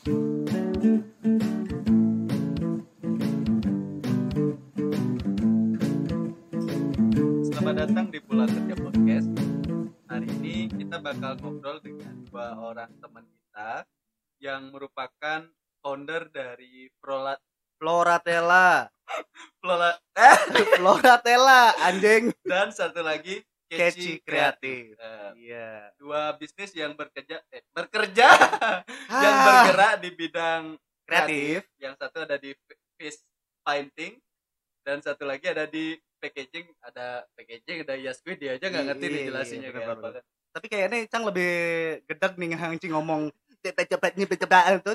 Selamat datang di Pulang Kerja Podcast. Hari ini kita bakal ngobrol dengan dua orang teman kita yang merupakan founder dari Prola Floratella. Flola eh, Floratella anjing. dan satu lagi Catchy Kreatif. Iya. dua bisnis yang bekerja eh, bekerja yang Ah. bergerak di bidang Kreatif. Yang satu ada di fish painting dan satu lagi ada di packaging. Ada packaging, ada ya squid dia aja nggak ngerti Iya, nih iya, jelasinnya iya, kayak benar, apa. benar. Tapi kayaknya Cang lebih gedeg nih ngancing ngomong cepet-cepet nih cepet itu.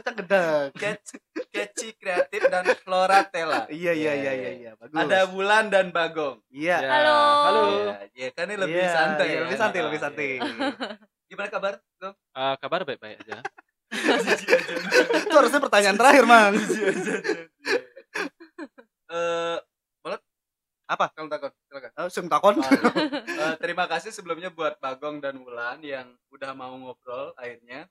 Catchy, Catchy Kreatif dan Floratella. Iya iya iya iya iya bagus. Ada Wulan dan Bagong. Iya. Ya. Halo. Halo. Ya, ya kan ini lebih Iya, santai. iya, ya. lebih santai, lebih santai. iya. Gimana kabar? Gong? Eh, kabar baik-baik aja. Itu harusnya pertanyaan terakhir, Mang. Eh, boleh? Apa? Kalau takut, silakan. Eh, Sung takon. Eh, terima kasih sebelumnya buat Bagong dan Wulan yang udah mau ngobrol akhirnya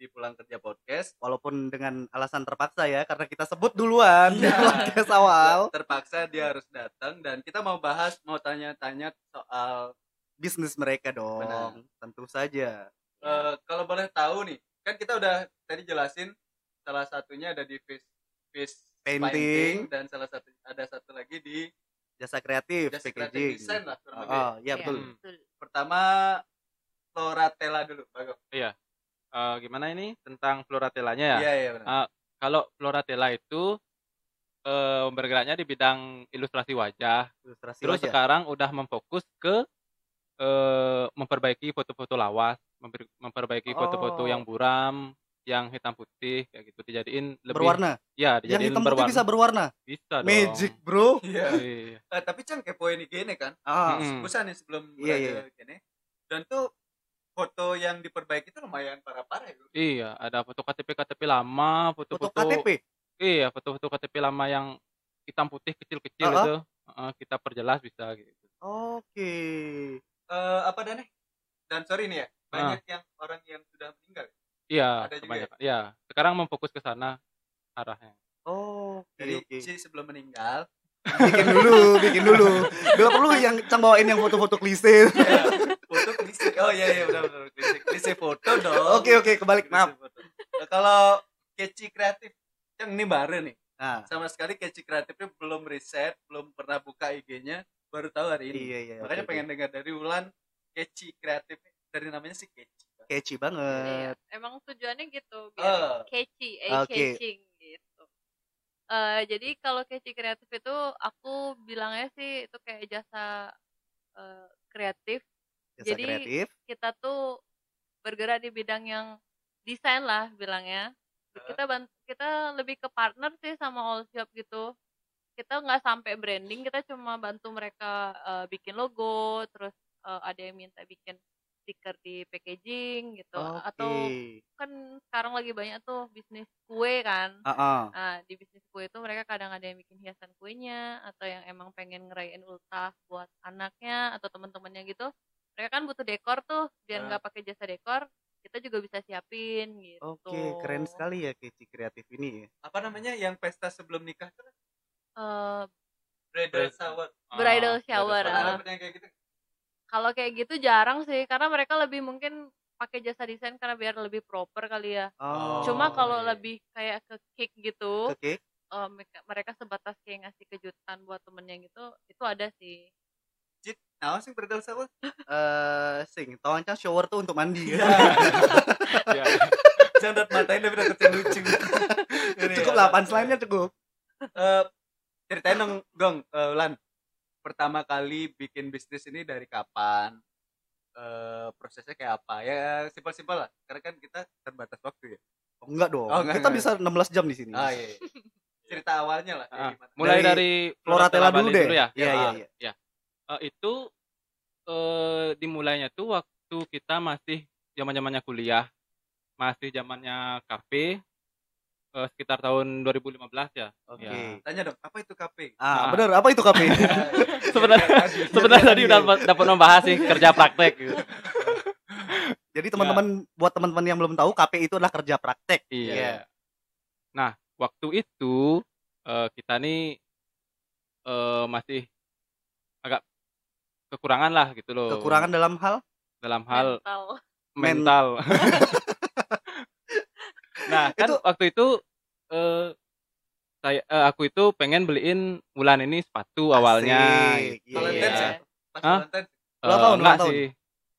di Pulang Kerja Podcast. Walaupun dengan alasan terpaksa ya karena kita sebut duluan di Iya. podcast awal Terpaksa dia harus datang dan kita mau bahas, mau tanya-tanya soal bisnis mereka dong. Benar. Tentu saja. eh, kalau boleh tahu nih, kan kita udah tadi jelasin salah satunya ada di fish, fish Painting. dan salah satu ada satu lagi di Jasa kreatif, jasa kreatif packaging. design lah kurang lebih. Oh, iya Iya. betul. Betul. Pertama Floratella dulu, Bagong. Eh, gimana ini tentang floratellanya ya? Iya, iya benar. Ah, Kalau floratella itu eh, bergeraknya di bidang ilustrasi wajah. Ilustrasi Terus wajah. sekarang udah memfokus ke eh, memperbaiki foto-foto lawas, memper- memperbaiki foto-foto Oh. yang buram, yang hitam putih kayak gitu dijadiin lebih berwarna. ya Yang dijadiin hitam putih berwarna. bisa berwarna. Bisa dong. Magic, Bro. Iya. Iya. Eh, tapi Cang kepoin ini gini kan. Ah. Busan nih sebelum Iya, iya, ke gini. Dan tuh foto yang diperbaiki itu lumayan parah-parah ya. bro. Iya, ada foto KTP KTP lama, foto foto-foto KTP. Iya, foto-foto KTP lama yang hitam putih kecil-kecil Ah, ah. itu uh, kita perjelas bisa gitu. Oke. Eh, apa dan Dan sorry nih ya, banyak yang orang yang sudah meninggal. Iya, Ada juga kebanyakan. Iya, sekarang memfokus ke sana arahnya. Oke, Jadi oke. si sebelum meninggal, Bikin dulu, bikin dulu. Gak perlu yang Cang bawain yang foto-foto klise. ya, foto klise. Oh iya iya benar benar klise, klise foto dong. Oke, oke, kebalik. Maaf. Nah, kalau Keci kreatif, yang ini baru nih. Nah, Sama sekali Keci kreatifnya belum riset, belum pernah buka IG-nya, baru tahu hari ini. iya, iya. Makanya oke, pengen oke. dengar dari Wulan Keci kreatif dari namanya sih Keci. Catchy Iya. banget. Emang tujuannya gitu Eh. biar catchy, eye Oke. catching gitu. Eh jadi kalau catchy kreatif itu aku bilangnya sih itu kayak jasa eh, kreatif. Jasa Jadi, kreatif. Kita tuh bergerak di bidang yang desain lah bilangnya. Kita kita lebih ke partner sih sama all shop gitu. Kita nggak sampai branding, kita cuma bantu mereka eh, bikin logo, terus eh, ada yang minta bikin stiker di packaging gitu Oke. atau kan sekarang lagi banyak tuh bisnis kue kan Ah, ah. nah di bisnis kue itu mereka kadang ada yang bikin hiasan kuenya atau yang emang pengen ngerayain ultah buat anaknya atau teman-temannya gitu mereka kan butuh dekor tuh biar Ah. nggak pakai jasa dekor kita juga bisa siapin gitu Oke, keren sekali ya Catchy kreatif ini ya. Apa namanya yang pesta sebelum nikah tuh? Eh, Bridal Bridal- shower. Bridal Ah, shower, bridal ah. Dapet yang kayak gitu? kalau kayak gitu jarang sih karena mereka lebih mungkin pakai jasa desain karena biar lebih proper kali ya Oh. cuma kalau iya. lebih kayak ke cake gitu Oke. eh, mereka, mereka sebatas kayak ngasih kejutan buat temennya gitu itu ada sih nah sih bridal shower? Eh, sing, kan shower tuh untuk mandi ya. Iya. Jangan dat matain tapi udah kecil lucu. Cukup ya. lah, punchline-nya cukup. Eh, ceritain dong, Gong, eh, Lan. Pertama kali bikin bisnis ini dari kapan? Eh, prosesnya kayak apa? Ya simpel-simpel lah. Karena kan kita terbatas waktu ya. Oh, enggak dong. Oh, enggak, Kita enggak. bisa 16 jam di sini. Ah iya. iya. Cerita awalnya lah. Ah, mulai Dari dari, Floratella Bali dulu deh. ya. Iya, iya, Ah, iya. ya. Eh, itu eh dimulainya tuh waktu kita masih zaman-zamannya kuliah. Masih zamannya kafe eh, sekitar tahun 2015 ya. Oke. Ya. Tanya dong, apa itu KP? Ah, Ah. bener. Apa itu KP? Sebenarnya-. Sebenarnya tadi udah dapat membahas sih kerja praktek gitu. Jadi teman-teman buat teman-teman yang belum tahu KP itu adalah kerja praktek. Iya. Iya. waktu itu eh, kita nih eh, masih agak kekurangan lah gitu loh Kekurangan dalam hal dalam hal mental Men- mental. nah kan Itu- waktu itu eh, saya eh, aku itu pengen beliin Wulan ini sepatu awalnya. Asik, gitu. iya. Valentine's Iya. ya? Pas Hah? Valentine's. Eh, Ulang tahun, ulang tahun. sih,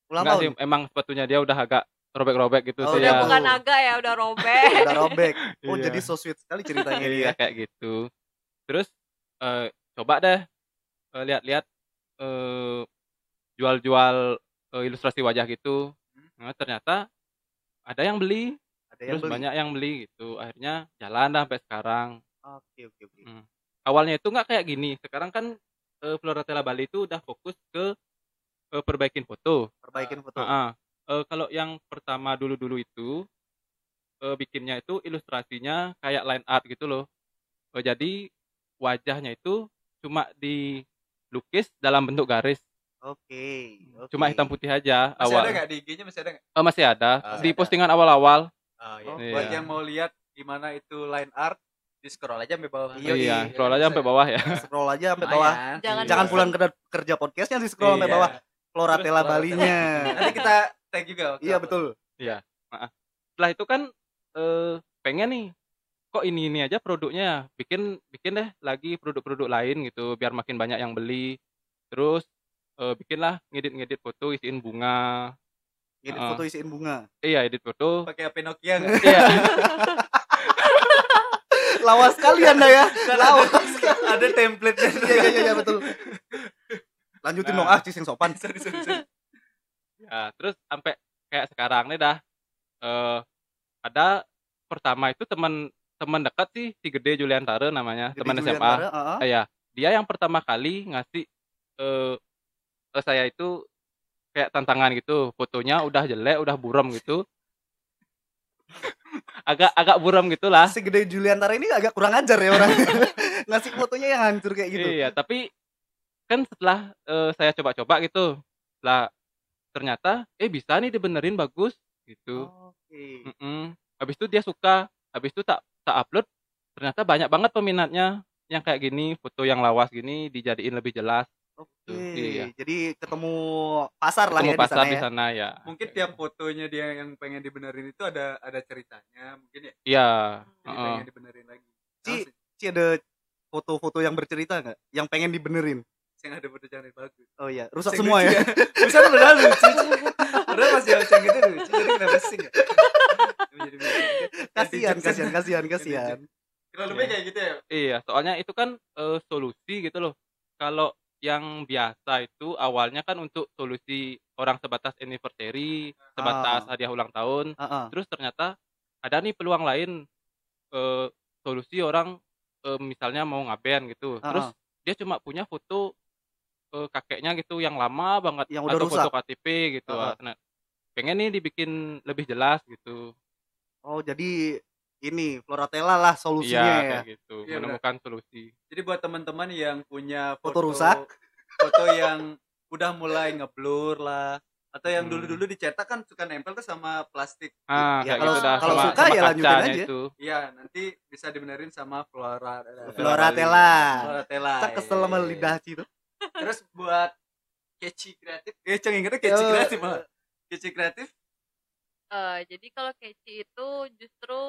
ulang tahun sih. Emang sepatunya dia udah agak robek-robek gitu Oh, sih udah ya. bukan agak ya udah robek udah robek oh Iya. jadi so sweet sekali ceritanya Iya, dia kayak gitu. Terus eh, coba deh eh, lihat-lihat eh, jual-jual eh, ilustrasi wajah gitu. Hmm. Nah, ternyata ada yang beli, ada yang terus beli banyak yang beli gitu. Akhirnya jalan sampai sekarang. oke oke oke Hmm. Awalnya itu nggak kayak gini. Sekarang kan eh, Floratella Bali itu udah fokus ke eh, perbaikin foto. perbaikin foto Heeh. Eh, kalau yang pertama dulu-dulu itu eh, bikinnya itu ilustrasinya kayak line art gitu loh. Eh, jadi wajahnya itu cuma dilukis dalam bentuk garis, oke oke. cuma hitam putih aja Masih awal. ada nggak di IG-nya masih ada nggak? Eh, masih ada Ah, di ada. postingan awal-awal. Oh, iya. Oh, Buat iya. yang mau lihat gimana itu line art, di scroll aja sampai bawah. Iya, iya, iya, scroll aja sampai bawah ya. scroll aja sampai bawah. Jangan jangan pulang kerja, kerja podcastnya di scroll sampai Iya. bawah Floratella Terus Balinya Nanti kita tag juga. iya betul Setelah itu kan eh, pengen nih kok ini ini aja produknya ya? bikin bikin deh lagi produk-produk lain gitu biar makin banyak yang beli terus eh, bikinlah ngedit-ngedit foto isiin bunga edit Heeh. foto isiin bunga iya edit foto Pakai HP Nokia nggak? iya lawas sekali anda ya lawas sekali Ada template-nya. iya iya iya, iya betul lanjutin Nah. dong ah cis yang sopan Sorry, sorry, sorry. ya terus sampai kayak sekarang nih dah eh ada pertama itu teman teman dekat sih si gede Juliantara namanya Jadi teman Julian SMA Tara, heeh. Eh, ya dia yang pertama kali ngasih eh ke saya itu kayak tantangan gitu fotonya udah jelek udah buram gitu. Agak agak buram gitulah. Si gede Juliantara ini agak kurang ajar ya orang. Ngasih fotonya yang hancur kayak gitu. Iya tapi kan setelah eh, saya coba-coba gitu lah ternyata eh bisa nih dibenerin bagus gitu. Oke. Mm-mm. habis itu dia suka habis itu tak tak upload ternyata banyak banget peminatnya yang kayak gini foto yang lawas gini dijadiin lebih jelas oke Iya. jadi ketemu pasar lah ketemu ya di pasar sana di ya sana ya Mungkin tiap fotonya dia yang pengen dibenerin itu ada ada ceritanya, mungkin ya. iya Jadi heeh. pengen dibenerin lagi. Ci- Ci ada foto-foto yang bercerita nggak yang pengen dibenerin yang ada foto cantik bagus. oh iya rusak Sing semua ya Bisa udah lucu. Udah masih yang gitu lucu, jadi kenapa sih. kasihan kasihan kasihan kasihan Kurang lebih kayak gitu ya. Iya, soalnya itu kan eh, solusi gitu loh. Kalau yang biasa itu awalnya kan untuk solusi orang sebatas anniversary, sebatas Ah. hadiah ulang tahun. Heeh. Terus ternyata ada nih peluang lain eh, solusi orang eh, misalnya mau ngaben gitu. Terus Ah, dia cuma punya foto eh, kakeknya gitu yang lama banget Yang udah atau rusak. foto KTP gitu. Ah, ah. Nah, pengen nih dibikin lebih jelas gitu. Oh jadi ini Floratella lah Iya, solusinya ya kayak gitu. Iya, Menemukan solusi. Jadi buat teman-teman yang punya Foto rusak. foto yang udah mulai ngeblur lah, atau yang Hmm. dulu-dulu dicetak kan suka nempel tuh sama plastik. Ah, Ya, kayak kalau- gitu dah. kalau sama, suka sama ya lanjutin aja. itu. Iya, nanti bisa dibenerin sama Flora. Floratella Floratella. Cak kesel sama iya, iya. lidah Ci tuh Terus buat keci kreatif, eh ceng ingetnya keci Eh, kreatif malah. Keci kreatif, Eh, jadi kalau keci itu justru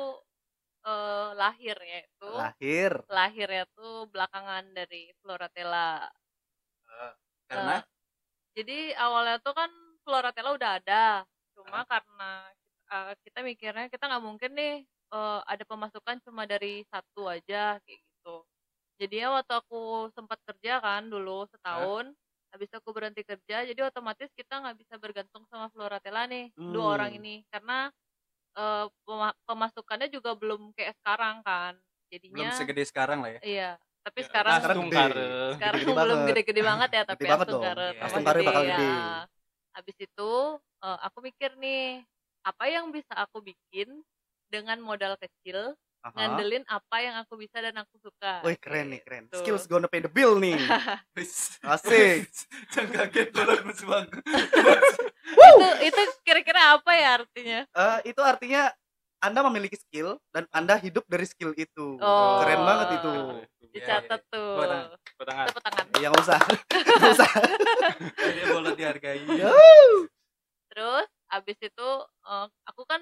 eh, lahirnya itu lahir lahirnya tuh belakangan dari Floratella. karena Eh, jadi awalnya tuh kan Floratella udah ada, cuma karena eh, kita mikirnya kita nggak mungkin nih eh, ada pemasukan cuma dari satu aja kayak gitu. Jadinya waktu aku sempat kerja kan dulu setahun, habis aku berhenti kerja, jadi otomatis kita nggak bisa bergantung sama Floratella nih dua orang Hmm. ini karena pema- pemasukannya juga belum kayak sekarang kan. belum Jadinya segede sekarang lah ya. iya, tapi Ya, sekarang sekarang gede. sekarang Gede-gede belum banget. gede-gede banget ya tapi banget Astung dong. Astung Kare gede, bakal ya. gede. habis itu eh, aku mikir nih apa yang bisa aku bikin dengan modal kecil Aha. ngandelin apa yang aku bisa dan aku suka Wih keren nih keren Gitu. skills gonna pay the bill nih asik Jangan kaget kalau mas bang. itu itu kira-kira apa ya artinya Eh, itu artinya Anda memiliki skill dan Anda hidup dari skill itu. Oh. Keren banget itu. Dicatat Iya, tuh. Tepuk tangan. Tepuk tangan. Tepuk tangan. Ya nggak usah. Nggak usah. Dia boleh dihargai. Terus abis itu eh, aku kan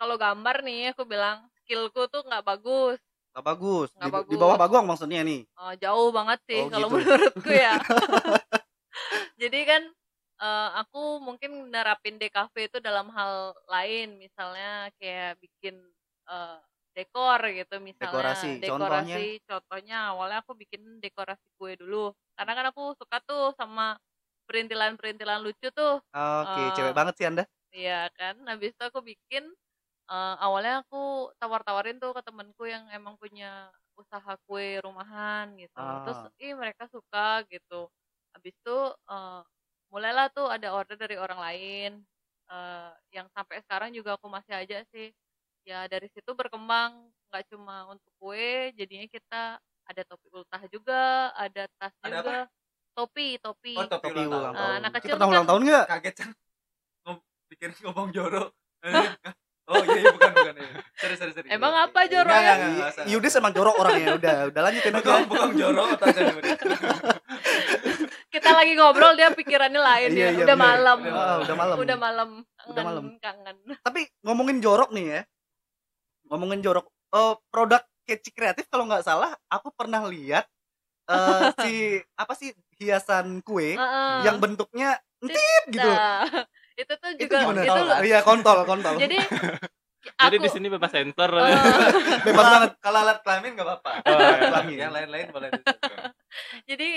kalau gambar nih aku bilang skillku tuh nggak bagus, Nggak bagus. Di, di bagus. bawah bagong maksudnya nih. Eh, jauh banget sih Oh, kalau gitu. menurutku ya. Jadi kan eh, aku mungkin nerapin DKV itu dalam hal lain, misalnya kayak bikin eh, dekor gitu misalnya Dekorasi, contohnya? contohnya awalnya aku bikin dekorasi kue dulu karena kan aku suka tuh sama perintilan-perintilan lucu tuh Oke, Eh, cewek banget sih Anda. Iya kan, habis itu aku bikin eh, awalnya aku tawar-tawarin tuh ke temenku yang emang punya usaha kue rumahan gitu. Terus Ah. ih mereka suka gitu. Habis itu eh, mulailah tuh ada order dari orang lain eh, yang sampai sekarang juga aku masih aja sih. Ya dari situ berkembang nggak cuma untuk kue, jadinya kita ada topi ultah juga, ada tas Ada juga. Topi, topi. Oh, topi, Topi ulang Ah, tahun. anak Kita kecil pernah kan- ulang tahun nggak? Kaget kan? Bikin ngomong jorok. Oh iya, iya bukan bukan. Iya. Sorry sorry sorry. Emang Iya, apa iya. jorok ya? enggak, Yudis emang jorok orangnya. Udah, udah lanjutin aja. Bukan bukan jorok atau aja kita lagi ngobrol dia pikirannya lain Iya, ya. iya, udah malam. Ah, udah malam. Udah malam. Udah Kangen, malam. Kangen. Tapi ngomongin jorok nih ya. Ngomongin jorok. Eh, produk keci kreatif kalau nggak salah, aku pernah lihat eh si apa sih hiasan kue Heeh. yang bentuknya entit gitu. Itu tuh Itu juga gimana? itu, Kontol, kan? Iya, kontol, kontol. jadi Jadi aku di sini bebas sensor. eh, Bebas banget. Kalau alat kelamin enggak apa-apa. Oh, iya. Kelamin. Yang lain-lain boleh jadi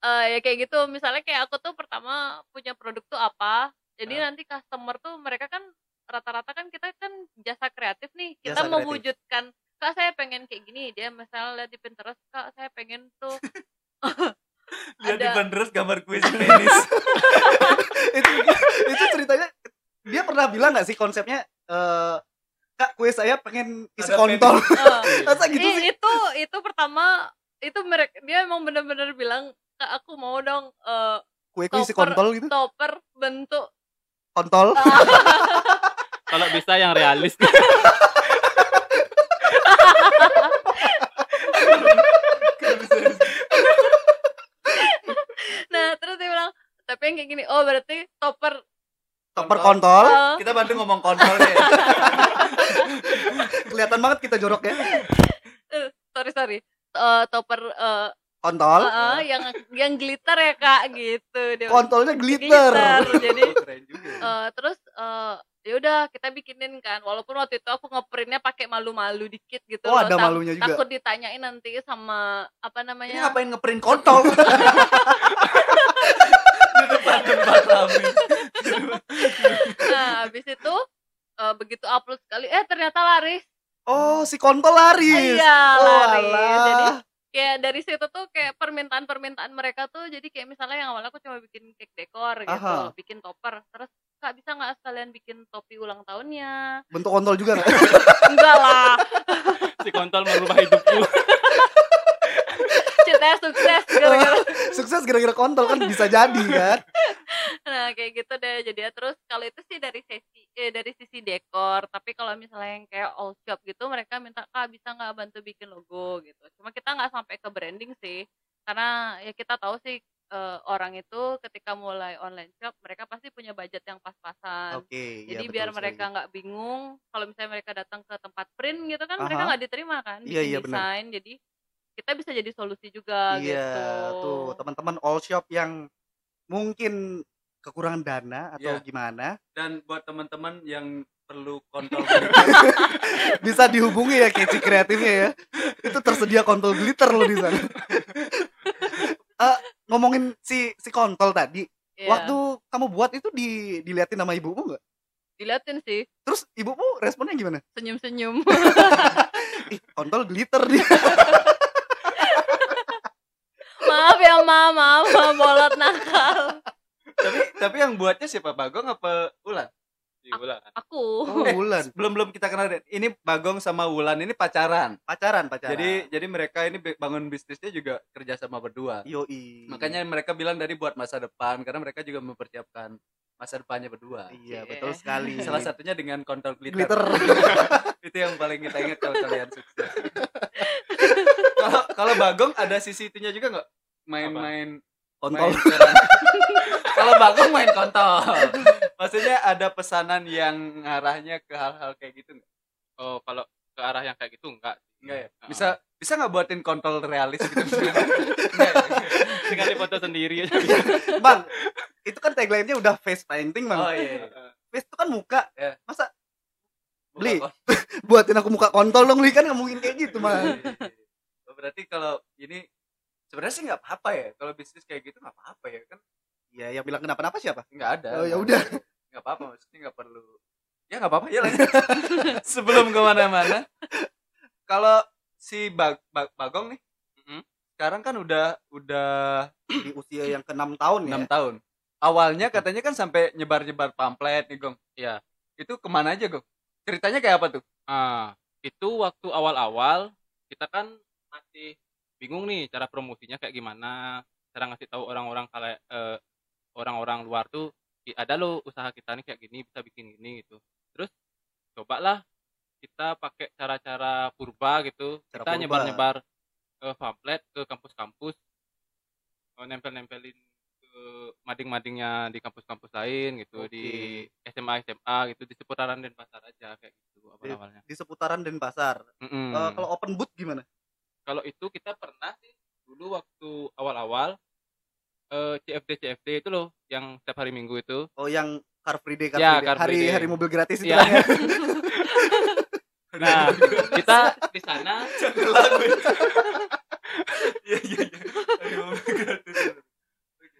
eh, ya kayak gitu misalnya kayak aku tuh pertama punya produk tuh apa jadi. Hah? nanti customer tuh mereka kan rata-rata kan kita kan jasa kreatif nih kita Jasa kreatif. mewujudkan kak saya pengen kayak gini dia misalnya lihat di Pinterest kak saya pengen tuh Lihat di Pinterest gambar kue si penis. itu itu ceritanya dia pernah bilang nggak sih konsepnya eh Kak, kue saya pengen isi Ada kontol. eh, Masa gitu sih? itu itu pertama itu mereka dia emang bener-bener bilang kak aku mau dong eh, Kue-kue isi topper- kontol gitu. topper bentuk Kontol. Kalau bisa yang realis. nah terus dia bilang tapi yang kayak gini oh berarti topper Topper Kontol. kontol. eh, Kita bantu ngomong kontol deh. Kelihatan banget kita jorok ya. sorry sorry Eh, topper eh, Kontol. eh, eh, yang yang glitter ya kak gitu dia Kontolnya glitter. jadi Keren juga. eh, terus eh, ya udah kita bikinin kan walaupun waktu itu aku ngeprintnya pakai malu-malu dikit gitu Oh, loh, ada tak- malunya juga. takut ditanyain nanti sama apa Ini namanya ngapain ngeprint kontol? Tempat nah habis itu eh, begitu upload sekali eh ternyata laris Oh, si kontol laris. iya oh, laris alah. jadi kayak dari situ tuh kayak permintaan-permintaan mereka tuh jadi kayak misalnya yang awalnya aku cuma bikin cake dekor gitu Aha. bikin topper terus kak bisa nggak sekalian bikin topi ulang tahunnya bentuk kontol juga nggak? enggak lah si kontol merubah hidupku. ceritanya sukses gara-gara. Sukses gara-gara kontol kan bisa jadi kan. nah kayak gitu deh. Jadi ya terus kalau itu sih dari sesi eh, dari sisi dekor tapi kalau misalnya yang kayak all shop gitu mereka minta kak bisa nggak bantu bikin logo? gitu. Cuma kita nggak sampai ke branding sih. Karena ya kita tahu sih eh, orang itu ketika mulai online shop mereka pasti punya budget yang pas-pasan. Oke, jadi iya, biar betul mereka nggak bingung kalau misalnya mereka datang ke tempat print gitu kan mereka Aha. nggak diterima kan Iya, bikin iya, benar. desain. Jadi kita bisa jadi solusi juga Iya, gitu tuh teman-teman all shop yang mungkin kekurangan dana atau Iya. gimana Dan buat teman-teman yang perlu kontol bisa dihubungi ya keci kreatifnya ya. Itu tersedia kontol glitter loh di sana. Eh, ngomongin si si kontol tadi, Iya. waktu kamu buat itu di diliatin sama ibumu nggak? diliatin sih Terus ibumu responnya gimana? senyum-senyum Ih, kontol glitter dia. Maaf ya ma maaf ma bolot nakal tapi tapi yang buatnya siapa Bagong apa Ulan? Iya, ulang. aku Oh, bulan. Belum belum kita kenal deh. Ini Bagong sama Wulan ini pacaran. Pacaran, pacaran. Jadi jadi mereka ini bangun bisnisnya juga kerja sama berdua. yoi. Makanya mereka bilang dari buat masa depan karena mereka juga mempersiapkan masa depannya berdua. Iya, Cie. betul sekali. Salah satunya dengan kontol glitter. glitter. itu yang paling kita ingat kalau kalian sukses. Kalau kalau Bagong ada sisi itunya juga nggak? Main-main Kontol. kalau Bagong main kontol. Maksudnya ada pesanan yang ngarahnya ke hal-hal kayak gitu nggak? oh kalau ke arah yang kayak gitu enggak Enggak ya? Heeh. Bisa bisa nggak buatin kontol realis gitu? Enggak tinggal foto sendiri aja Bang, itu kan tagline-nya udah face painting, Bang. Oh iya. iya. Face itu kan muka. Ya. Masa Beli. buatin aku muka kontol dong, Li kan nggak mungkin kayak gitu, Bang. Oh, Berarti kalau ini sebenarnya sih nggak apa-apa ya. Kalau bisnis kayak gitu nggak apa-apa ya kan? Ya, yang bilang kenapa-napa siapa? Nggak ada. Oh, ya udah. Nggak apa-apa maksudnya nggak perlu. Ya nggak apa-apa ya lah. Sebelum ke mana-mana, kalau si Bag- Bag- Bagong nih, Mm-mm. sekarang kan udah udah Di usia yang ke-6 tahun ya. enam tahun. Awalnya katanya kan sampai nyebar-nyebar pamflet nih Gong. Iya. Itu ke mana aja Gong? Ceritanya kayak apa tuh? ah itu waktu awal-awal kita kan masih bingung nih cara promosinya kayak gimana cara ngasih tahu orang-orang kalau eh, orang-orang luar tuh "Ih, ada loh usaha kita nih kayak gini bisa bikin gini gitu terus cobalah kita pakai cara-cara purba gitu Cara kita purba. nyebar-nyebar eh, pamflet ke kampus-kampus eh, nempel-nempelin ke mading-madingnya di kampus-kampus lain gitu di SMA SMA gitu di seputaran Denpasar aja kayak gitu awal-awalnya. Di seputaran Denpasar. Mm-mm. Eh, kalau open booth gimana? Kalau itu kita pernah sih dulu waktu awal-awal eh, CFD CFD itu loh yang setiap hari Minggu itu. Oh, yang Car Free Day, Car Ya, Free Day. Car Free hari Day. hari mobil gratis itu kan ya. Nah, kita di sana lagu iya iya iya.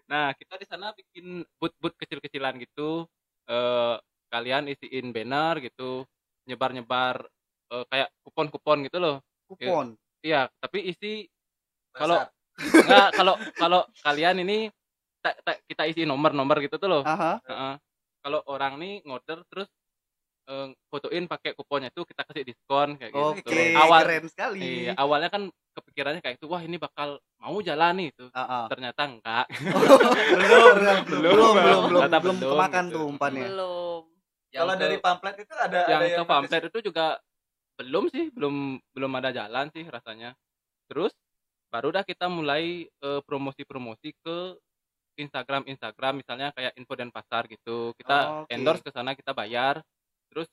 Nah, kita di sana bikin booth-booth kecil-kecilan gitu. Eh kalian isiin banner gitu, nyebar-nyebar eh, kayak kupon-kupon gitu loh. Kupon. Iya, tapi isi Kalau- enggak kalau kalau kalian ini ta- ta- kita isi nomor-nomor gitu tuh loh. Aha. Heeh. Kalau orang nih ngorder terus eh, fotoin pakai kuponnya tuh kita kasih diskon kayak Oke, gitu. Keren. Awal keren sekali. iya, awalnya kan kepikirannya kayak itu, wah ini bakal mau jalan nih itu. Ah, ah. Ternyata enggak. belum, belum, belum, belum, belum, belum, belum belum, kemakan gitu. tuh umpannya. belum Kalau Yang dari ke- pamflet itu ada yang ada ke yang pamflet itu juga belum sih belum belum ada jalan sih rasanya terus baru dah kita mulai eh, promosi-promosi ke Instagram Instagram misalnya kayak info dan pasar gitu kita Oke. endorse ke sana kita bayar terus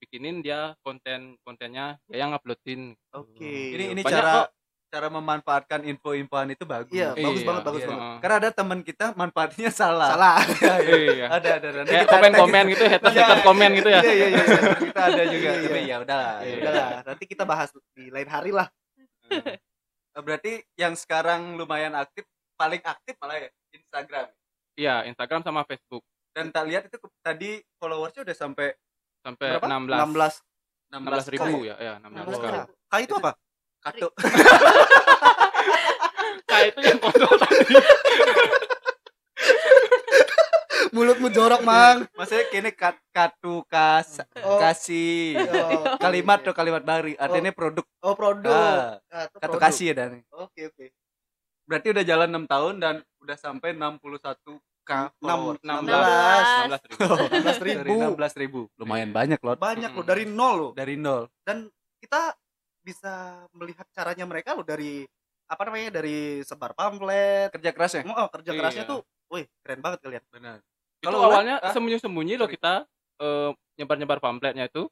bikinin dia konten kontennya dia yang uploadin gitu. Oke. ini ini Banyak cara kok. Cara memanfaatkan info-infoan itu bagus. Iya, bagus Iya, banget, bagus iya. banget. Karena ada teman kita manfaatnya salah. Salah. Iya, iya. iya Ada ada nanti kayak kita komen tag komen gitu haters haters Iya, komen gitu ya Iya, iya, iya. iya. kita ada juga. Iya, Tapi iya. ya udahlah. Iya. ya Udahlah, nanti kita bahas di lain hari lah. udah. Berarti yang sekarang lumayan aktif, paling aktif malah ya Instagram. iya Instagram sama Facebook Dan tak lihat itu tadi followersnya udah sampai sampai Berapa? 16 16 16 ribu K. ya ya 16 16 ribu ribu. Kak itu apa? Kartu. Kak itu yang foto tadi. Mulutmu jorok, Mang. Maksudnya kini kat, kartu kas Oh. kasih. Oh, kalimat atau kalimat baru artinya produk. Oh, produk. Ah, Ah, itu kartu produk. kasih ya Dan Oke, oke. berarti udah jalan 6 tahun dan udah sampai 61 k Enam- follower. 16 16 ribu 16 dari ribu. 16 ribu. Lumayan banyak loh Banyak loh dari nol loh. dari nol. Dan kita bisa melihat caranya mereka loh dari apa namanya dari sebar pamflet. kerja kerasnya Oh, kerja kerasnya Iya. tuh, wih keren banget kalian. benar Kalau awalnya ah? sembunyi-sembunyi loh kita eh, nyebar-nyebar pamfletnya itu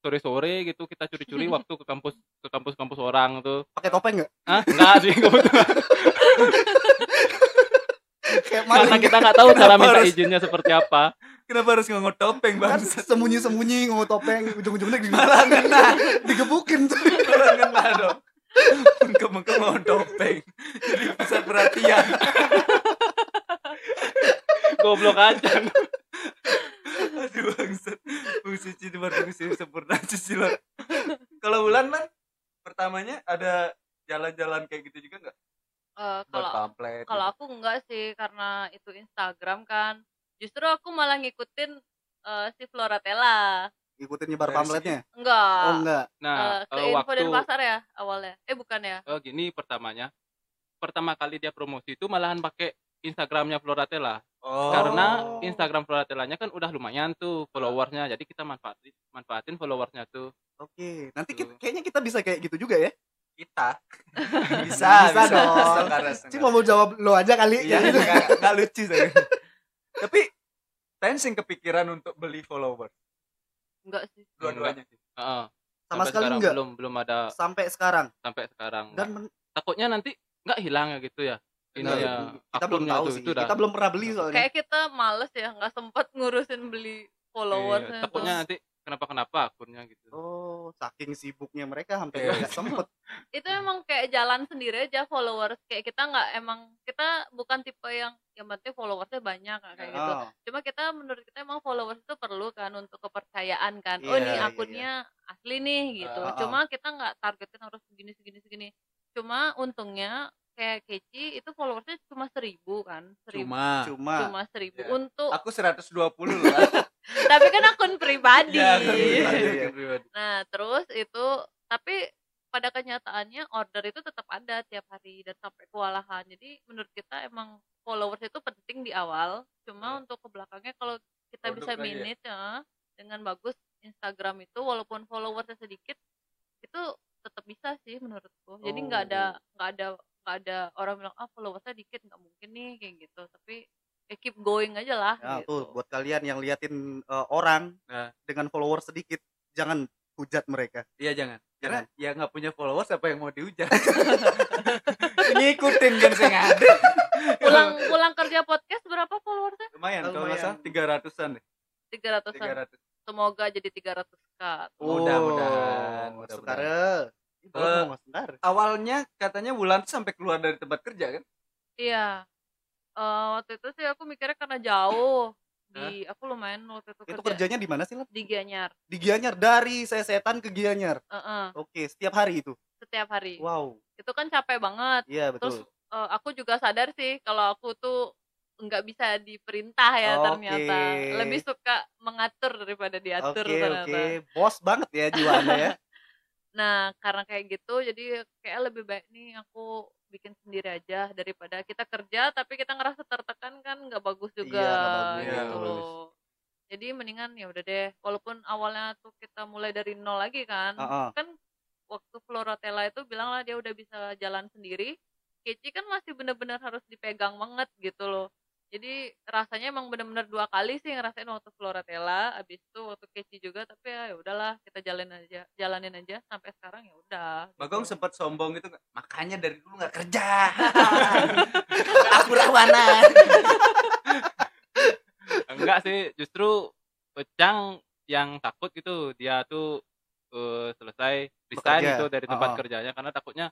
sore-sore gitu kita curi-curi waktu ke kampus ke kampus-kampus orang tuh Pakai topeng nggak? ah enggak sih kebetulan. Kayak karena kita nggak tahu cara minta harus- izinnya seperti apa. Kenapa harus ngomong topeng kan bang sembunyi-sembunyi ngomong topeng ujung-ujungnya di malah ngena. Digebukin. Tuh. malah ngena dong. Mengkem mau topeng. Jadi pusat perhatian goblok aja. Aduh bangsat. Fungsi ciliwar fungsi sempurna cicilan kalau bulan man pertamanya ada jalan-jalan kayak gitu juga nggak Eh, kalau pamflet kalau gitu? aku enggak sih karena itu Instagram kan justru aku malah ngikutin eh, si Floratella Ikutin nyebar Dari pamfletnya. enggak Oh enggak. Nah ke eh, info waktu dan pasar ya awalnya eh bukan ya eh, gini pertamanya pertama kali dia promosi itu malahan pakai Instagramnya Floratella Oh. karena Instagram Floratelanya kan udah lumayan tuh followersnya jadi kita manfaatin manfaatin followersnya tuh Oke, nanti Tuh. kita, kayaknya kita bisa kayak gitu juga ya. Kita Bisa bisa dong. Enggak, enggak, Cuma mau jawab lo aja kali. iya gitu. enggak, enggak lucu saya tapi Tensing kepikiran untuk beli follower enggak sih dua-duanya Heeh. Sama Sampai sekali sekarang enggak. belum belum ada Sampai sekarang. sampai sekarang Dan Nggak. men- takutnya nanti nggak hilang ya gitu ya ini Nah, ya kita belum akunnya tahu sih. itu dah. Kita belum pernah beli soalnya. kayak kita males ya nggak sempet ngurusin beli followers Iya, takutnya nanti kenapa kenapa akunnya gitu. Oh, saking sibuknya mereka hampir Iya. nggak sempet. itu emang kayak jalan sendiri aja followers. Kayak kita nggak emang kita bukan tipe yang yang penting followersnya banyak kayak gitu. Oh, cuma kita menurut kita emang followers itu perlu kan untuk kepercayaan kan. Oh Iya, ini iya, akunnya asli nih gitu. Ah. cuma kita nggak targetin harus segini segini segini. Cuma untungnya kayak Keci itu followersnya cuma seribu kan seribu cuma. Cuma. cuma seribu Iya. untuk aku 120 loh lah. Tapi kan akun pribadi. Iya, akun pribadi, nah terus itu tapi pada kenyataannya order itu tetap ada tiap hari dan sampai kewalahan. Jadi menurut kita emang followers itu penting di awal. Cuma untuk ke belakangnya kalau kita Produk bisa ya? manage ya, dengan bagus Instagram itu walaupun followersnya sedikit itu tetap bisa sih menurutku. Jadi nggak ada nggak ada nggak ada orang bilang ah followersnya dikit nggak mungkin nih kayak gitu tapi ya keep going aja lah Ya, gitu. tuh buat kalian yang liatin eh, orang Nah. dengan follower sedikit, jangan hujat mereka. Iya jangan. Karena Jangan. ya nggak punya followers apa yang mau dihujat. Ngikutin kan sih nggak ada. pulang pulang kerja podcast berapa followersnya Lumayan kalau nggak salah tiga ratusan deh. tiga Tiga ratusan ratus. semoga jadi 300 k Mudah-mudahan, Oh, mudah-mudahan. Sebentar. Awalnya katanya bulan tuh sampai keluar dari tempat kerja kan? Iya. Eh waktu itu sih aku mikirnya karena jauh. Di aku lumayan waktu itu Itu kerja kerjanya di mana sih, Lan? di Gianyar. Di Gianyar dari Sesetan ke Gianyar. Heeh, Oke, setiap hari itu. setiap hari. Wow. Itu kan capek banget. Iya, Terus betul. eh, aku juga sadar sih kalau aku tuh nggak bisa diperintah ya Oke. ternyata. Lebih suka mengatur daripada diatur Oke, ternyata. oke. Bos banget ya jiwa Anda ya. Nah, karena kayak gitu jadi kayak lebih baik nih aku bikin sendiri aja daripada kita kerja tapi kita ngerasa tertekan kan nggak bagus juga Iya, bagus. Iya, gitu loh. Jadi mendingan ya udah deh, walaupun awalnya tuh kita mulai dari nol lagi kan. Heeh. Kan waktu Floratella itu bilang lah dia udah bisa jalan sendiri. Keci kan masih bener-bener harus dipegang banget gitu loh. Jadi rasanya emang bener-bener dua kali sih ngerasain waktu Floratella, abis itu waktu Keci juga tapi ya ya udahlah kita jalanin aja, jalanin aja sampai sekarang ya udah. Bagong gitu. sempat sombong gitu nggak? makanya dari dulu nggak kerja. Aku rawanan. enggak sih justru Ecang yang takut gitu dia tuh eh, selesai resign gitu dari tempat Oh. kerjanya karena takutnya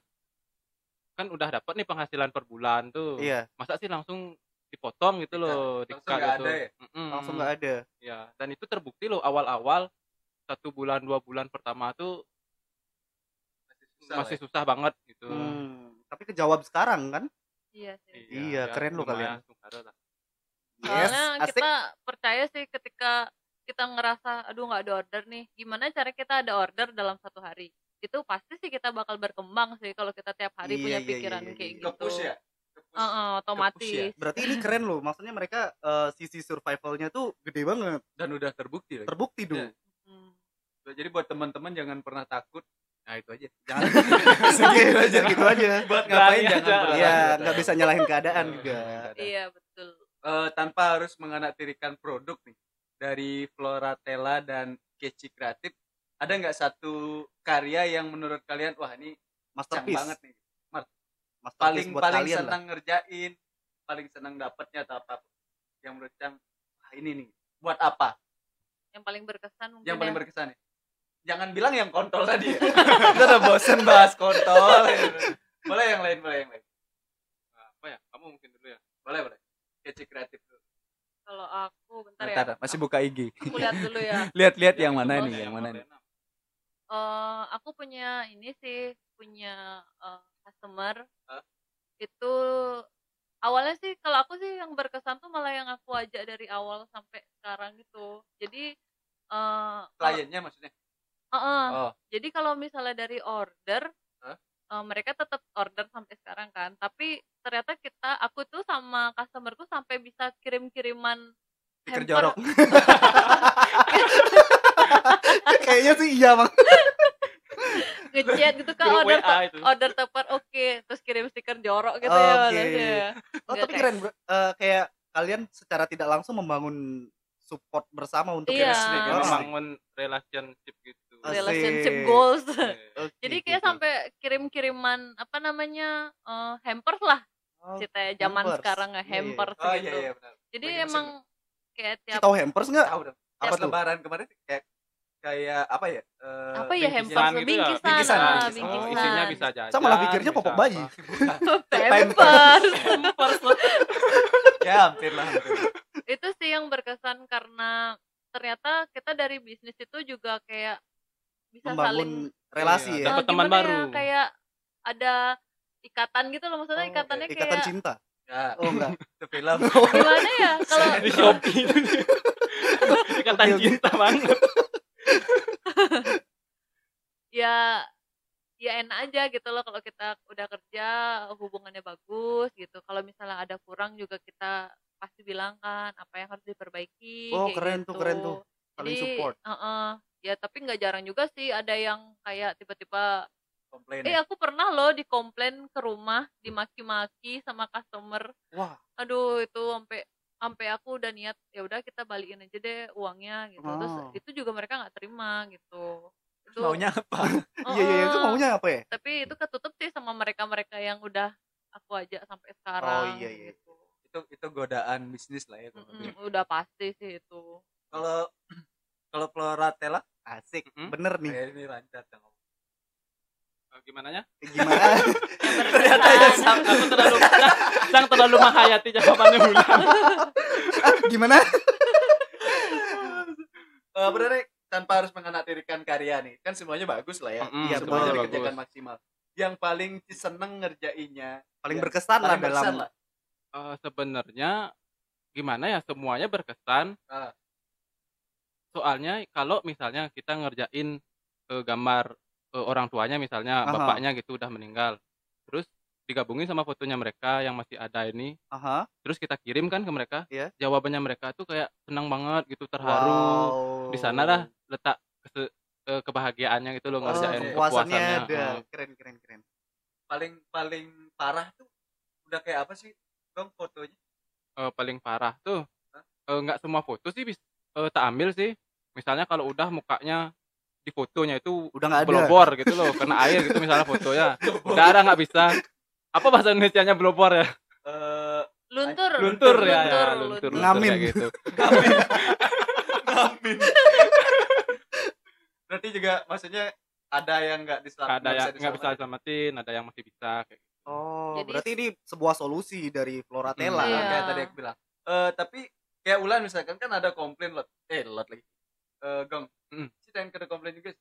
kan udah dapat nih penghasilan per bulan tuh Iya, masa sih langsung dipotong gitu loh Langsung di-cut nggak gitu. ada ya? Mm-mm. langsung nggak ada. ya dan itu terbukti loh awal-awal satu bulan dua bulan pertama tuh Susah masih ya. susah banget gitu Hmm, tapi kejawab sekarang kan? Iya sih. Iya, keren loh lumayan kalian. sungkara lah. Soalnya asik. kita percaya sih ketika kita ngerasa aduh nggak ada order nih, gimana cara kita ada order dalam satu hari? Itu pasti sih kita bakal berkembang sih kalau kita tiap hari Iya, punya iya, pikiran iya, kayak iya. gitu. Ke-push ya? Ke-push. Heeh, otomatis. ya? Berarti ini keren loh. Maksudnya mereka eh, sisi survivalnya tuh gede banget. Dan udah terbukti lagi. Terbukti dong. Iya. Hmm. Jadi buat teman-teman jangan pernah takut. Nah itu aja. Jangan Segitu aja. gitu aja. Buat ngapain jangan aja. pernah Iya, nggak bisa nyalahin keadaan Iya, juga. Iya betul. Eh, tanpa harus menganaktirikan produk nih dari Floratella dan Keci Kreatif ada nggak satu karya yang menurut kalian wah ini Masterpiece. banget nih Masterpiece paling buat paling kalian lah. senang ngerjain paling senang dapatnya atau apa. Yang menurut Cang wah ini nih buat apa? Yang paling berkesan mungkin yang paling ya. berkesan nih jangan bilang yang kontol tadi ya. kita udah bosen bahas kontol. Boleh yang lain boleh yang lain. Nah, apa ya? Kamu mungkin dulu ya. Boleh boleh. Keci Kreatif dulu. Kalau aku bentar ya. Bentar, masih buka IG Aku lihat dulu ya. lihat-lihat Ya, yang mana nih ya, yang mana nih? eh aku punya ini sih punya eh, customer Hah? itu awalnya sih kalau aku sih yang berkesan tuh malah yang aku ajak dari awal sampai sekarang gitu jadi eh kalau- kliennya maksudnya Eh, eh, oh jadi kalau misalnya dari order Hah? eh, mereka tetap order sampai sekarang kan tapi ternyata kita aku tuh sama customerku sampai bisa kirim-kiriman Stiker hamper jorok. Kayaknya sih iya bang. Ngechat gitu kan order itu. order tepat oke terus kirim stiker jorok gitu Oke. ya balasnya. Oh tapi keren bro. Eh, kayak kalian secara tidak langsung membangun support bersama untuk Iya. chemistry, chemistry. membangun relationship gitu Asik. relationship goals Oke, jadi oke, kayak oke. sampai kirim-kiriman apa namanya eh, hampers lah Oh, cerita zaman hampers. sekarang nggak Iya, iya. hampers Oh gitu iya iya benar. jadi musim emang kayak tiap tahu hampers nggak? Tahu dong. Apa lebaran kemarin kayak kayak apa ya? eh, apa ya bingkisan. hampers gitu ya? bingkisan Bingkisan, ah, bingkisan. Oh, bingkisan isinya bisa jajan. Saya malah pikirnya popok bayi. pampers ya hampir lah hampir. itu sih yang berkesan karena ternyata kita dari bisnis itu juga kayak bisa saling Membangun relasi Iya, ya. dapat teman ya, baru. kayak ada ikatan gitu loh maksudnya Oh, ikatannya Ikatan kayak cinta. Ya, Oh enggak. itu film. gimana ya kalau di Shopee itu ikatan cinta banget ya ya enak aja gitu loh kalau kita udah kerja hubungannya bagus gitu kalau misalnya ada kurang juga kita pasti bilang kan apa yang harus diperbaiki Oh, keren tuh, gitu. keren tuh. Saling Jadi, support. uh-uh. ya tapi nggak jarang juga sih ada yang kayak tiba-tiba Komplain. eh ya. aku pernah loh dikomplain ke rumah dimaki-maki sama customer Wah, aduh itu sampai sampai aku udah niat ya udah kita balikin aja deh uangnya gitu terus Oh. itu juga mereka nggak terima gitu Terus maunya apa? iya iya itu Heeh. maunya apa ya? tapi itu ketutup sih sama mereka-mereka yang udah aku ajak sampai sekarang iya, iya. gitu. itu itu godaan bisnis lah ya. lebih. Mm-mm, udah pasti sih itu Kalau kalau Floratella Asik, Mm-mm. bener nih. ini lancar dong. Eh, gimana ya Gimana? Ternyata ya berkesan sama. aku terlalu sang terlalu menghayati jawabannya bulan Ah, Gimana? Eh benar nih, tanpa harus menganaktirikan karya nih. Kan semuanya bagus lah ya. Mm-mm, Iya, semuanya betul, dikerjakan bagus. maksimal. Yang paling seneng ngerjainnya, Paling Ya, berkesan lah paling berkesan dalam lah. Eh, sebenarnya gimana ya semuanya berkesan Ah. soalnya kalau misalnya kita ngerjain eh, gambar eh, orang tuanya misalnya Aha. bapaknya gitu udah meninggal terus digabungin sama fotonya mereka yang masih ada ini Aha. terus kita kirim kan ke mereka Iya. jawabannya mereka tuh kayak senang banget gitu terharu Wow. di sana lah letak kese- eh, kebahagiaannya gitu loh Oh, ngerjain kepuasannya kepuasannya ada. Keren keren keren. Paling paling parah tuh udah kayak apa sih? Dong fotonya. eh, paling parah tuh Hah? eh, nggak semua foto sih bis eh, tak ambil sih misalnya kalau udah mukanya di fotonya itu Udah nggak ada. blobor gitu loh kena air gitu misalnya fotonya darah nggak bisa apa bahasa Indonesia nya blobor ya Eh luntur luntur ya, ya luntur, luntur, luntur. luntur Ngamin. kayak gitu ngamin. Berarti juga maksudnya ada yang nggak diselamatkan. ada yang nggak bisa selamatin ada yang masih bisa kayak gitu. Oh, Jadi- berarti ini sebuah solusi dari Floratella. Hmm, Iya. kayak tadi aku bilang. Eh tapi kayak Ulan misalkan kan ada komplain lot. Eh lot lagi. Eh Gong. Mm. Ceritain kena komplain juga.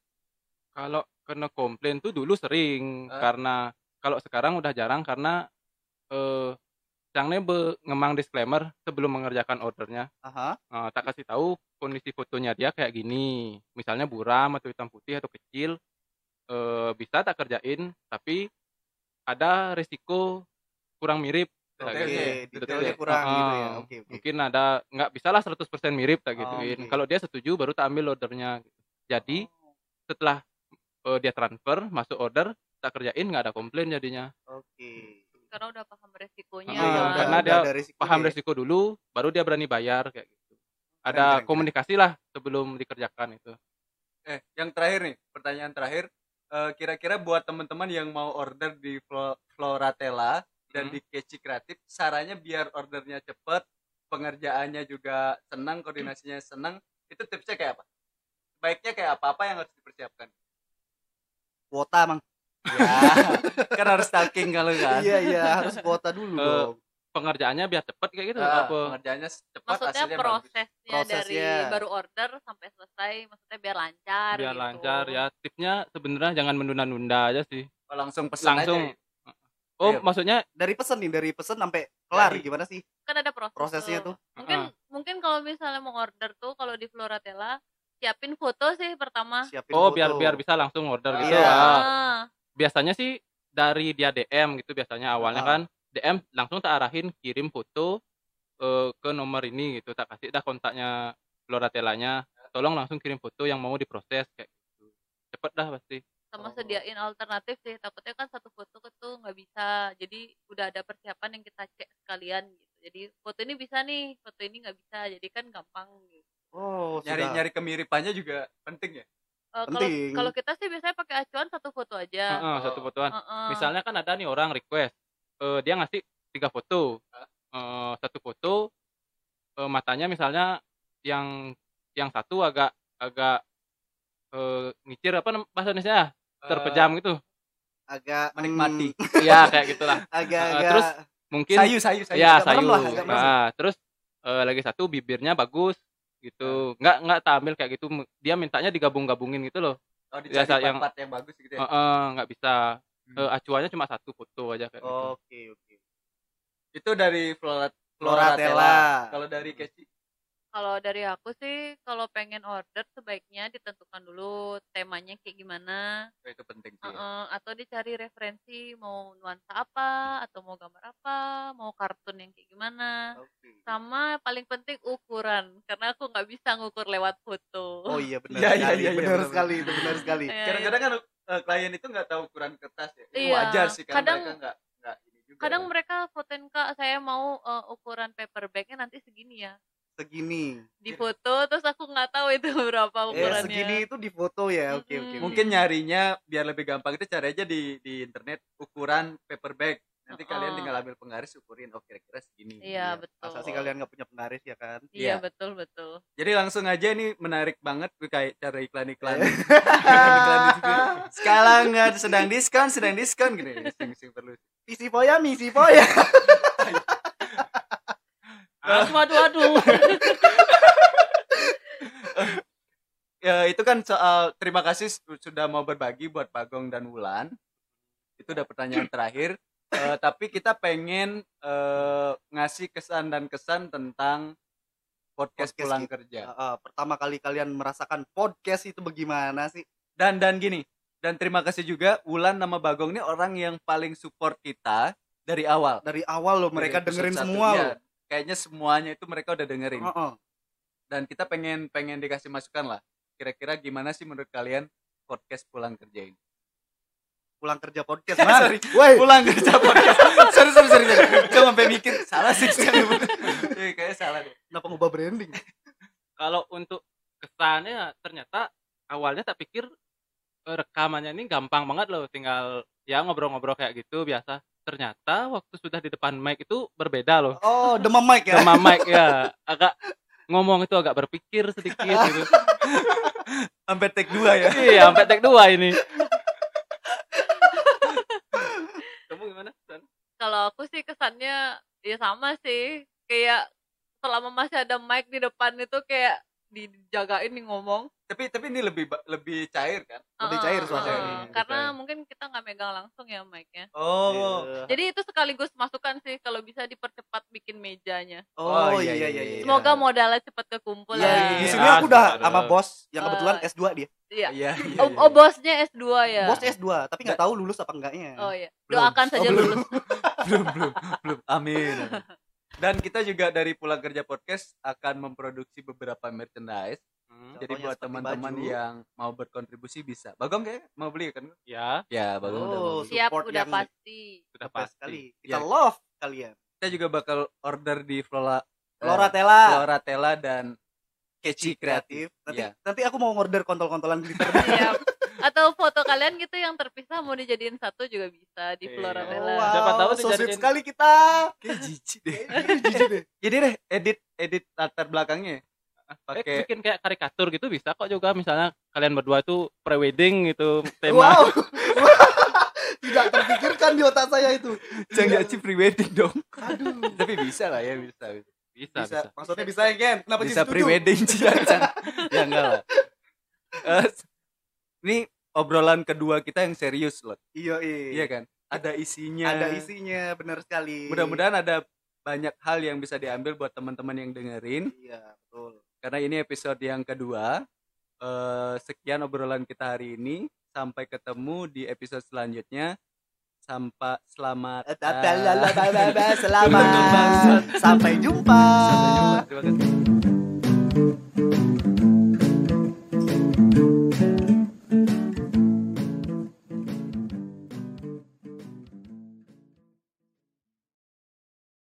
kalau kena komplain tuh dulu sering Ah. karena kalau sekarang udah jarang karena eh Cangnya be ngemang disclaimer sebelum mengerjakan ordernya Aha. Eh, tak kasih tahu kondisi fotonya dia kayak gini misalnya buram atau hitam putih atau kecil eh, bisa tak kerjain tapi ada risiko kurang mirip Gitu. detailnya kurang gitu ya. Ah, Oke, oke. mungkin ada nggak bisa lah 100% mirip tak Oh, gituin kalau dia setuju baru tak ambil ordernya jadi setelah eh, dia transfer masuk order tak kerjain nggak ada komplain jadinya Oke. karena udah paham resikonya kan. udah- karena udah dia ada risikonya paham ya. resiko dulu baru dia berani bayar kayak gitu ada keren, keren. komunikasi lah sebelum dikerjakan itu Eh, yang terakhir nih, pertanyaan terakhir. Eh, kira-kira buat teman-teman yang mau order di Flo- Floratella dan Hmm. di Keci Kreatif, caranya biar ordernya cepet, pengerjaannya juga senang, koordinasinya senang, itu tipsnya kayak apa? Baiknya kayak apa-apa yang harus dipersiapkan? Kuota, Mang. Ya, kan harus stalking kalau kan. iya, iya, harus kuota dulu Eh, dong. pengerjaannya biar cepet kayak gitu Ah, apa pengerjaannya cepat, maksudnya bagus. prosesnya, dari Prosesnya. baru order sampai selesai maksudnya biar lancar biar gitu. lancar ya tipsnya sebenarnya jangan menunda-nunda aja sih Oh, langsung pesan langsung aja. ya? Oh Iya. maksudnya Dari pesen nih, dari pesen sampai kelar Jadi. gimana sih kan ada proses prosesnya tuh? mungkin Ah. mungkin kalau misalnya mau order tuh kalau di Floratella siapin foto sih pertama Siapin oh foto. biar biar bisa langsung order gitu Iya. Ah, Ah, biasanya sih dari dia DM gitu biasanya awalnya Ah. kan DM langsung tak arahin kirim foto eh, ke nomor ini gitu tak kasih dah kontaknya Floratelanya tolong langsung kirim foto yang mau diproses kayak gitu cepet dah pasti sama Oh. sediain alternatif sih takutnya kan satu foto tuh nggak bisa jadi udah ada persiapan yang kita cek sekalian gitu jadi foto ini bisa nih foto ini nggak bisa jadi kan gampang gitu Oh, nyari sudah. nyari kemiripannya juga penting ya Eh, kalau Penting. kalau kita sih biasanya pakai acuan satu foto aja Heeh, satu Oh. fotoan Heeh. misalnya kan ada nih orang request eh, dia ngasih tiga foto Eh, satu foto eh, matanya misalnya yang yang satu agak agak eh, ngicir apa bahasa Indonesia terpejam gitu. agak menikmati. hmm, ya kayak gitulah agak Eh, agak terus mungkin sayu sayu sayu. Ya sayu. lah. Nah, terus eh, lagi satu bibirnya bagus gitu. Nggak nggak tak ambil kayak gitu. Dia mintanya digabung-gabungin gitu loh. Oh, biasa yang- part-part yang bagus gitu ya? Eh, eh, nggak bisa. Hmm. Eh, acuannya cuma satu foto aja kayak gitu. Oke, oke. itu dari Flora Floratella. kalau dari Keci kalau dari aku sih kalau pengen order sebaiknya ditentukan dulu temanya kayak gimana oh, itu penting sih ya. Heeh, atau dicari referensi mau nuansa apa atau mau gambar apa mau kartun yang kayak gimana Oke. sama paling penting ukuran karena aku nggak bisa ngukur lewat foto Oh iya benar Iya, iya, sekali, iya, iya, benar benar. sekali, itu benar sekali. Iya, kadang-kadang kan eh, klien itu nggak tahu ukuran kertas ya Ini Iya, wajar sih kan kadang- mereka nggak nggak ini juga kadang ya. mereka fotoin kak saya mau eh, ukuran paper bagnya nanti segini ya Segini. di foto terus aku nggak tahu itu berapa Eh, ukurannya segini itu di foto ya. Oke, oke. Mm-mm. oke. mungkin nyarinya biar lebih gampang itu cari aja di di internet ukuran paper bag nanti kalian Heeh. tinggal ambil penggaris ukurin oh kira-kira segini iya Iya, betul Masa sih kalian nggak punya penggaris ya kan? iya Iya. betul betul jadi langsung aja ini menarik banget kayak cara iklan-iklan situ. sekarang nggak sedang diskon sedang diskon gini sing sing perlu Misi poya, misi poya. Aduh aduh aduh. Ya itu kan soal terima kasih su- sudah mau berbagi buat Bagong dan Wulan. Itu udah pertanyaan terakhir. Eh, tapi kita pengen eh, ngasih kesan dan kesan tentang podcast, Podcast pulang kita. kerja. Ah, ah, pertama kali kalian merasakan podcast itu bagaimana sih? dan dan gini dan terima kasih juga Wulan nama Bagong ini orang yang paling support kita dari awal. Dari awal loh mereka Dari dengerin semua Iya, loh. Kayaknya semuanya itu mereka udah dengerin Ah, ah. dan kita pengen pengen dikasih masukan lah kira-kira gimana sih menurut kalian podcast pulang kerja ini Pulang kerja podcast, man. Sorry. Woi, pulang kerja podcast sorry sorry sorry, sorry. Gua sampai mikir salah sih Iya, kayaknya salah deh kenapa ngubah branding? kalau untuk kesannya ternyata awalnya tak pikir eh, rekamannya ini gampang banget loh tinggal ya ngobrol-ngobrol kayak gitu biasa ternyata waktu sudah di depan mic itu berbeda loh. Oh, demam mic ya? sama mic ya. Agak ngomong itu agak berpikir sedikit gitu. Sampai take dua ya? Iya sampai tag dua ini. Kamu gimana San? kalau aku sih kesannya ya sama sih. Kayak selama masih ada mic di depan itu kayak dijagain nih ngomong tapi tapi ini lebih lebih cair kan Lebih cair heeh. lebih karena cair. mungkin kita nggak megang langsung ya mic-nya oh Iya. jadi itu sekaligus masukan sih kalau bisa dipercepat bikin mejanya Oh, Oh, iya iya, iya iya, iya. iya. semoga modalnya cepat kekumpul Iya, ya di Iya. sini aku udah sama bos yang kebetulan Eh, S2 dia. iya iya iya, oh, iya. oh, bosnya S2 ya Bos S2, tapi nggak tahu lulus apa enggaknya. oh iya Belum. doakan saja Oh, belum. lulus belum belum belum amin. dan kita juga dari pulang kerja podcast akan memproduksi beberapa merchandise Hmm, jadi Contohnya buat teman-teman yang mau berkontribusi bisa bagong kayak mau beli kan ya ya bagong udah Oh, beli. siap support udah yang pasti sudah pasti sekali. Kita Iya. love kalian. kita juga bakal order di Flora Flora eh, Tela. Floratella dan Keci Kreatif Nanti Iya. nanti aku mau order kontol-kontolan glitter. siap atau foto kalian gitu yang terpisah mau dijadiin satu juga bisa di Iya. Flora Oh, Bella wow, Siapa tahu so dijadiin- sekali kita. kayak jijik deh Jijik deh. jadi deh edit edit latar belakangnya Eh, pakai bikin kayak karikatur gitu bisa kok juga misalnya kalian berdua tuh pre-wedding gitu tema Wow. Tidak terpikirkan di otak saya itu. jangan sih pre-wedding dong Aduh. tapi bisa lah ya bisa, bisa. bisa, Bisa. bisa. Maksudnya bisa ya, Ken? Kenapa bisa setuju? pre-wedding ya, jangan. ya enggak lah Eh, ini obrolan kedua kita yang serius loh Iya, iya. iya kan ada isinya Ada isinya, benar sekali. mudah-mudahan ada banyak hal yang bisa diambil buat teman-teman yang dengerin Iya, betul. karena ini episode yang kedua Eh, sekian obrolan kita hari ini sampai ketemu di episode selanjutnya sampai selamat Eh, Selamat. Sampai jumpa. Terima kasih.